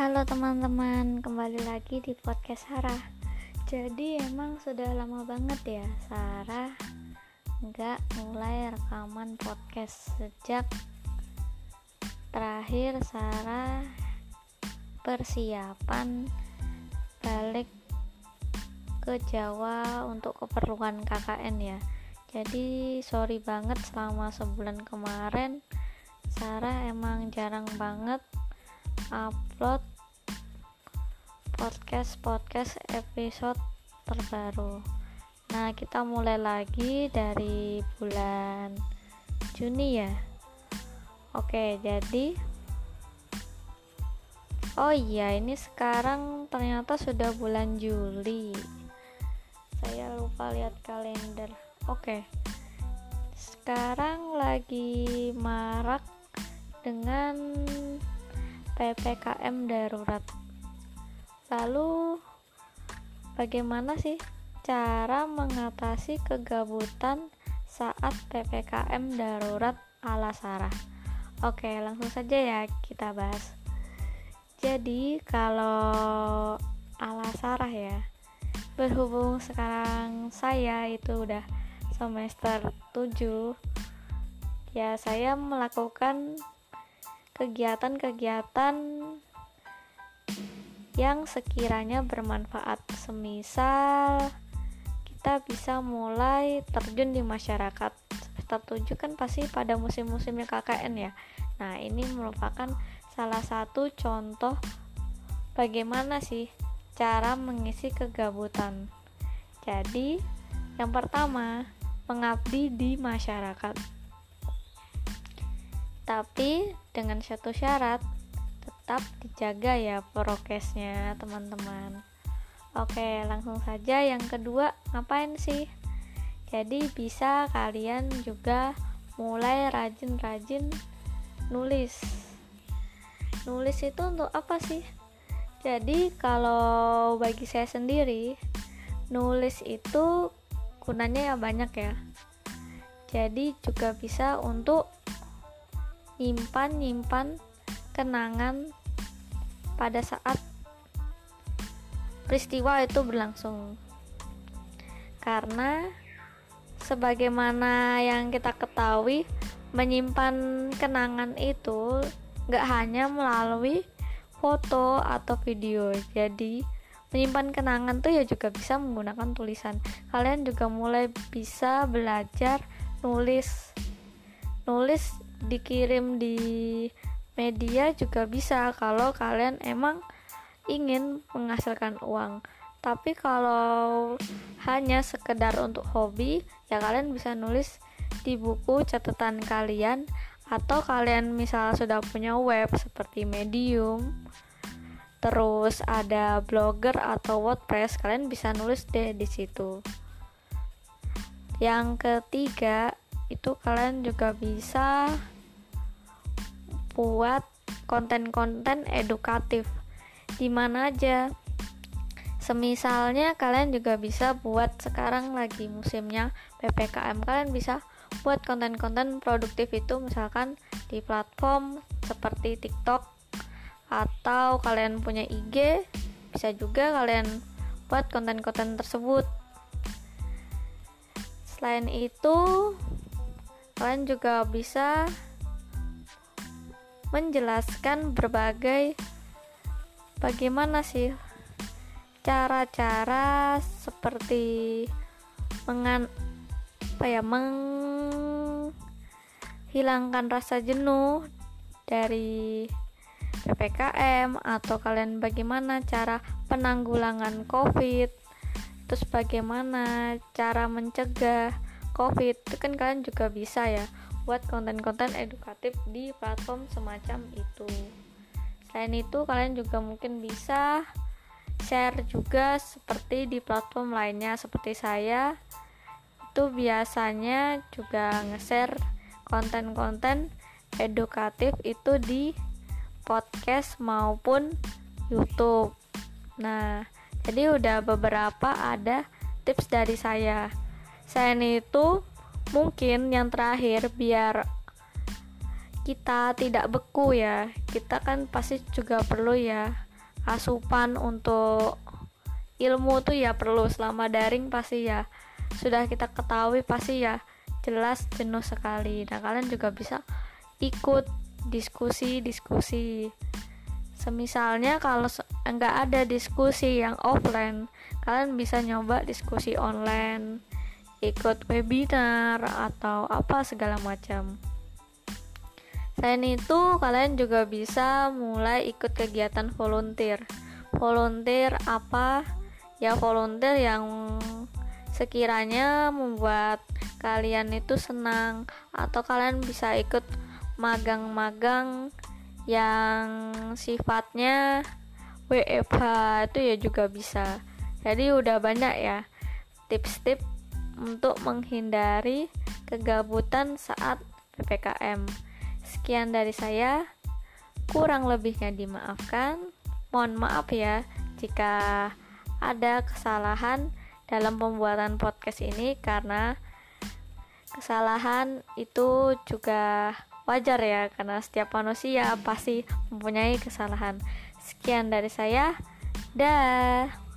Halo teman-teman, kembali lagi di podcast Sarah. Jadi emang sudah lama banget ya Sarah nggak mulai rekaman podcast sejak terakhir Sarah persiapan balik ke Jawa untuk keperluan KKN ya. Jadi sorry banget selama sebulan kemarin Sarah emang jarang banget upload podcast podcast episode terbaru. Nah, kita mulai lagi dari bulan Juni ya. Oke, jadi Oh iya, ini sekarang ternyata sudah bulan Juli. Saya lupa lihat kalender. Oke. Sekarang lagi marak dengan PPKM darurat Lalu bagaimana sih cara mengatasi kegabutan saat PPKM darurat ala Sarah? Oke, langsung saja ya kita bahas. Jadi, kalau ala Sarah ya, berhubung sekarang saya itu udah semester 7 ya saya melakukan kegiatan-kegiatan yang sekiranya bermanfaat. Semisal kita bisa mulai terjun di masyarakat. Semester 7 kan pasti pada musim-musimnya KKN ya. Nah, ini merupakan salah satu contoh bagaimana sih cara mengisi kegabutan. Jadi, yang pertama, mengabdi di masyarakat. Tapi dengan satu syarat, tetap dijaga ya prokesnya teman-teman. Oke langsung saja yang kedua ngapain sih? Jadi bisa kalian juga mulai rajin-rajin nulis. Nulis itu untuk apa sih? Jadi kalau bagi saya sendiri nulis itu gunanya ya banyak ya. Jadi juga bisa untuk nyimpan nyimpan kenangan pada saat peristiwa itu berlangsung. Karena sebagaimana yang kita ketahui menyimpan kenangan itu gak hanya melalui foto atau video. Jadi menyimpan kenangan tuh ya juga bisa menggunakan tulisan. Kalian juga mulai bisa belajar nulis. Nulis dikirim di media juga bisa kalau kalian emang ingin menghasilkan uang. Tapi kalau hanya sekedar untuk hobi ya kalian bisa nulis di buku catatan kalian atau kalian misal sudah punya web seperti medium terus ada blogger atau wordpress kalian bisa nulis deh di situ. Yang ketiga itu kalian juga bisa buat konten-konten edukatif di mana aja. Semisalnya kalian juga bisa buat sekarang lagi musimnya PPKM kalian bisa buat konten-konten produktif itu misalkan di platform seperti TikTok atau kalian punya IG bisa juga kalian buat konten-konten tersebut. Selain itu, kalian juga bisa menjelaskan berbagai bagaimana sih cara-cara seperti mengan apa ya menghilangkan rasa jenuh dari PPKM atau kalian bagaimana cara penanggulangan COVID terus bagaimana cara mencegah COVID itu kan kalian juga bisa ya buat konten-konten edukatif di platform semacam itu. Selain itu, kalian juga mungkin bisa share juga seperti di platform lainnya seperti saya itu biasanya juga nge-share konten-konten edukatif itu di podcast maupun YouTube. Nah, jadi udah beberapa ada tips dari saya. Selain itu, mungkin yang terakhir biar kita tidak beku ya. Kita kan pasti juga perlu ya asupan untuk ilmu tuh ya perlu. Selama daring pasti ya. Sudah kita ketahui pasti ya jelas jenuh sekali. Nah kalian juga bisa ikut diskusi-diskusi. Semisalnya kalau enggak ada diskusi yang offline, kalian bisa nyoba diskusi online, ikut webinar atau apa segala macam. Selain itu, kalian juga bisa mulai ikut kegiatan volunteer. Volunteer apa? Ya volunteer yang sekiranya membuat kalian itu senang atau kalian bisa ikut magang-magang yang sifatnya WFH itu ya juga bisa jadi udah banyak ya tips-tips untuk menghindari kegabutan saat PPKM sekian dari saya kurang lebihnya dimaafkan mohon maaf ya jika ada kesalahan dalam pembuatan podcast ini karena kesalahan itu juga wajar ya karena setiap manusia pasti mempunyai kesalahan. Sekian dari saya. Dah.